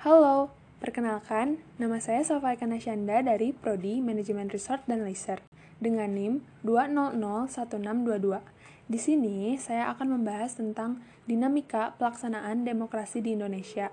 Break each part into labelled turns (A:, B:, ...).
A: Halo, perkenalkan, nama saya Sofa Kanashanda dari Prodi Manajemen Resort dan Leisure dengan NIM 2001622. Di sini saya akan membahas tentang dinamika pelaksanaan demokrasi di Indonesia.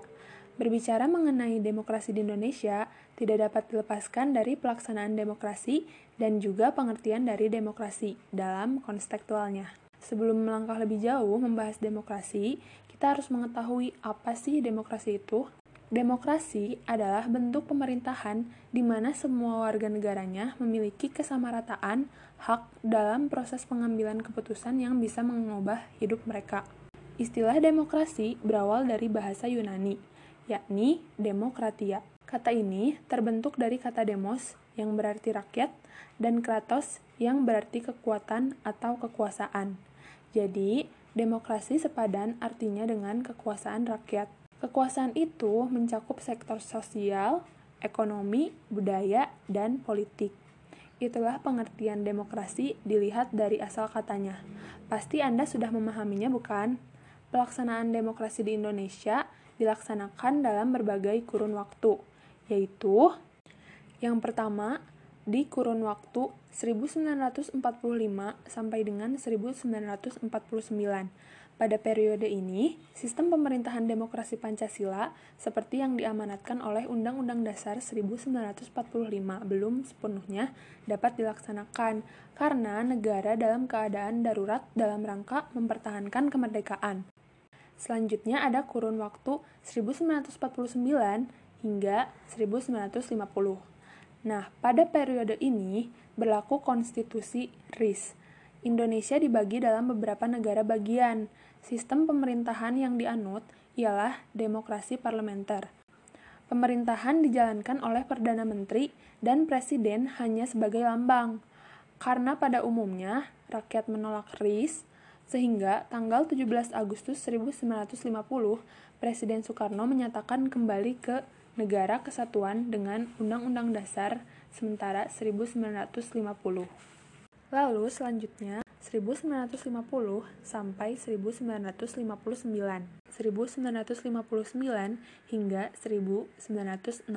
A: Berbicara mengenai demokrasi di Indonesia, tidak dapat dilepaskan dari pelaksanaan demokrasi dan juga pengertian dari demokrasi dalam konstektualnya. Sebelum melangkah lebih jauh membahas demokrasi, kita harus mengetahui apa sih demokrasi itu. Demokrasi adalah bentuk pemerintahan di mana semua warga negaranya memiliki kesamarataan hak dalam proses pengambilan keputusan yang bisa mengubah hidup mereka. Istilah demokrasi berawal dari bahasa Yunani, yakni demokratia. Kata ini terbentuk dari kata demos yang berarti rakyat dan kratos yang berarti kekuatan atau kekuasaan. Jadi, demokrasi sepadan artinya dengan kekuasaan rakyat. Kekuasaan itu mencakup sektor sosial, ekonomi, budaya, dan politik. Itulah pengertian demokrasi dilihat dari asal katanya. Pasti Anda sudah memahaminya, bukan? Pelaksanaan demokrasi di Indonesia dilaksanakan dalam berbagai kurun waktu, yaitu yang pertama di kurun waktu 1945 sampai dengan 1949 pada periode ini, sistem pemerintahan demokrasi Pancasila seperti yang diamanatkan oleh Undang-Undang Dasar 1945 belum sepenuhnya dapat dilaksanakan karena negara dalam keadaan darurat dalam rangka mempertahankan kemerdekaan. Selanjutnya ada kurun waktu 1949 hingga 1950. Nah, pada periode ini berlaku konstitusi RIS. Indonesia dibagi dalam beberapa negara bagian, Sistem pemerintahan yang dianut ialah demokrasi parlementer. Pemerintahan dijalankan oleh Perdana Menteri dan Presiden hanya sebagai lambang. Karena pada umumnya rakyat menolak RIS, sehingga tanggal 17 Agustus 1950 Presiden Soekarno menyatakan kembali ke negara kesatuan dengan Undang-Undang Dasar sementara 1950. Lalu selanjutnya 1950 sampai 1959. 1959 hingga 1965.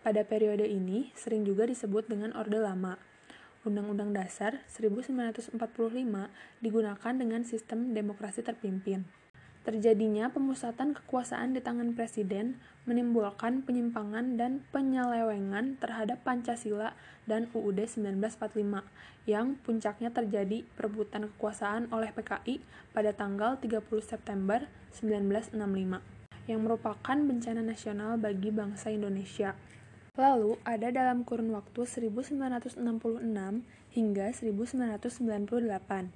A: Pada periode ini sering juga disebut dengan Orde Lama. Undang-Undang Dasar 1945 digunakan dengan sistem demokrasi terpimpin. Terjadinya pemusatan kekuasaan di tangan presiden menimbulkan penyimpangan dan penyelewengan terhadap Pancasila dan UUD 1945 yang puncaknya terjadi perebutan kekuasaan oleh PKI pada tanggal 30 September 1965 yang merupakan bencana nasional bagi bangsa Indonesia. Lalu ada dalam kurun waktu 1966 hingga 1998.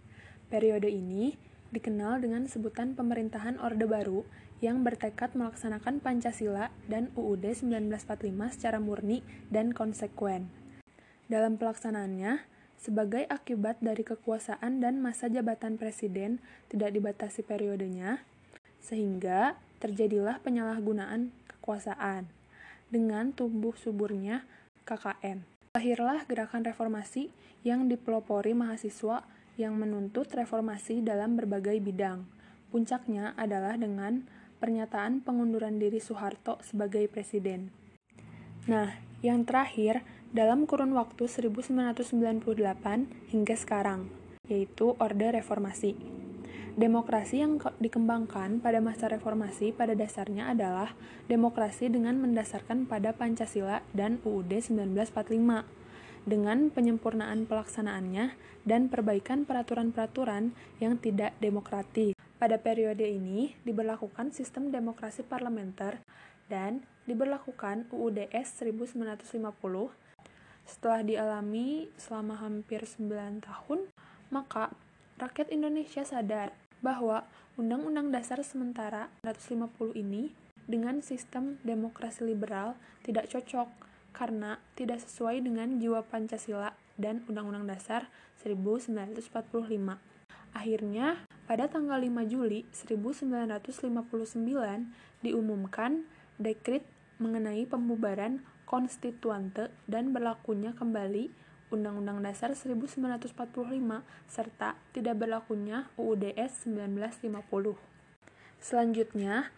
A: Periode ini dikenal dengan sebutan pemerintahan Orde Baru yang bertekad melaksanakan Pancasila dan UUD 1945 secara murni dan konsekuen. Dalam pelaksanaannya, sebagai akibat dari kekuasaan dan masa jabatan presiden tidak dibatasi periodenya, sehingga terjadilah penyalahgunaan kekuasaan dengan tumbuh suburnya KKN. Lahirlah gerakan reformasi yang dipelopori mahasiswa yang menuntut reformasi dalam berbagai bidang. Puncaknya adalah dengan pernyataan pengunduran diri Soeharto sebagai presiden. Nah, yang terakhir dalam kurun waktu 1998 hingga sekarang, yaitu Orde Reformasi. Demokrasi yang dikembangkan pada masa reformasi pada dasarnya adalah demokrasi dengan mendasarkan pada Pancasila dan UUD 1945 dengan penyempurnaan pelaksanaannya dan perbaikan peraturan-peraturan yang tidak demokratis. Pada periode ini diberlakukan sistem demokrasi parlementer dan diberlakukan UUDS 1950. Setelah dialami selama hampir 9 tahun, maka rakyat Indonesia sadar bahwa Undang-Undang Dasar sementara 1950 ini dengan sistem demokrasi liberal tidak cocok karena tidak sesuai dengan jiwa Pancasila dan Undang-Undang Dasar 1945. Akhirnya, pada tanggal 5 Juli 1959 diumumkan dekrit mengenai pembubaran konstituante dan berlakunya kembali Undang-Undang Dasar 1945 serta tidak berlakunya UUDS 1950. Selanjutnya,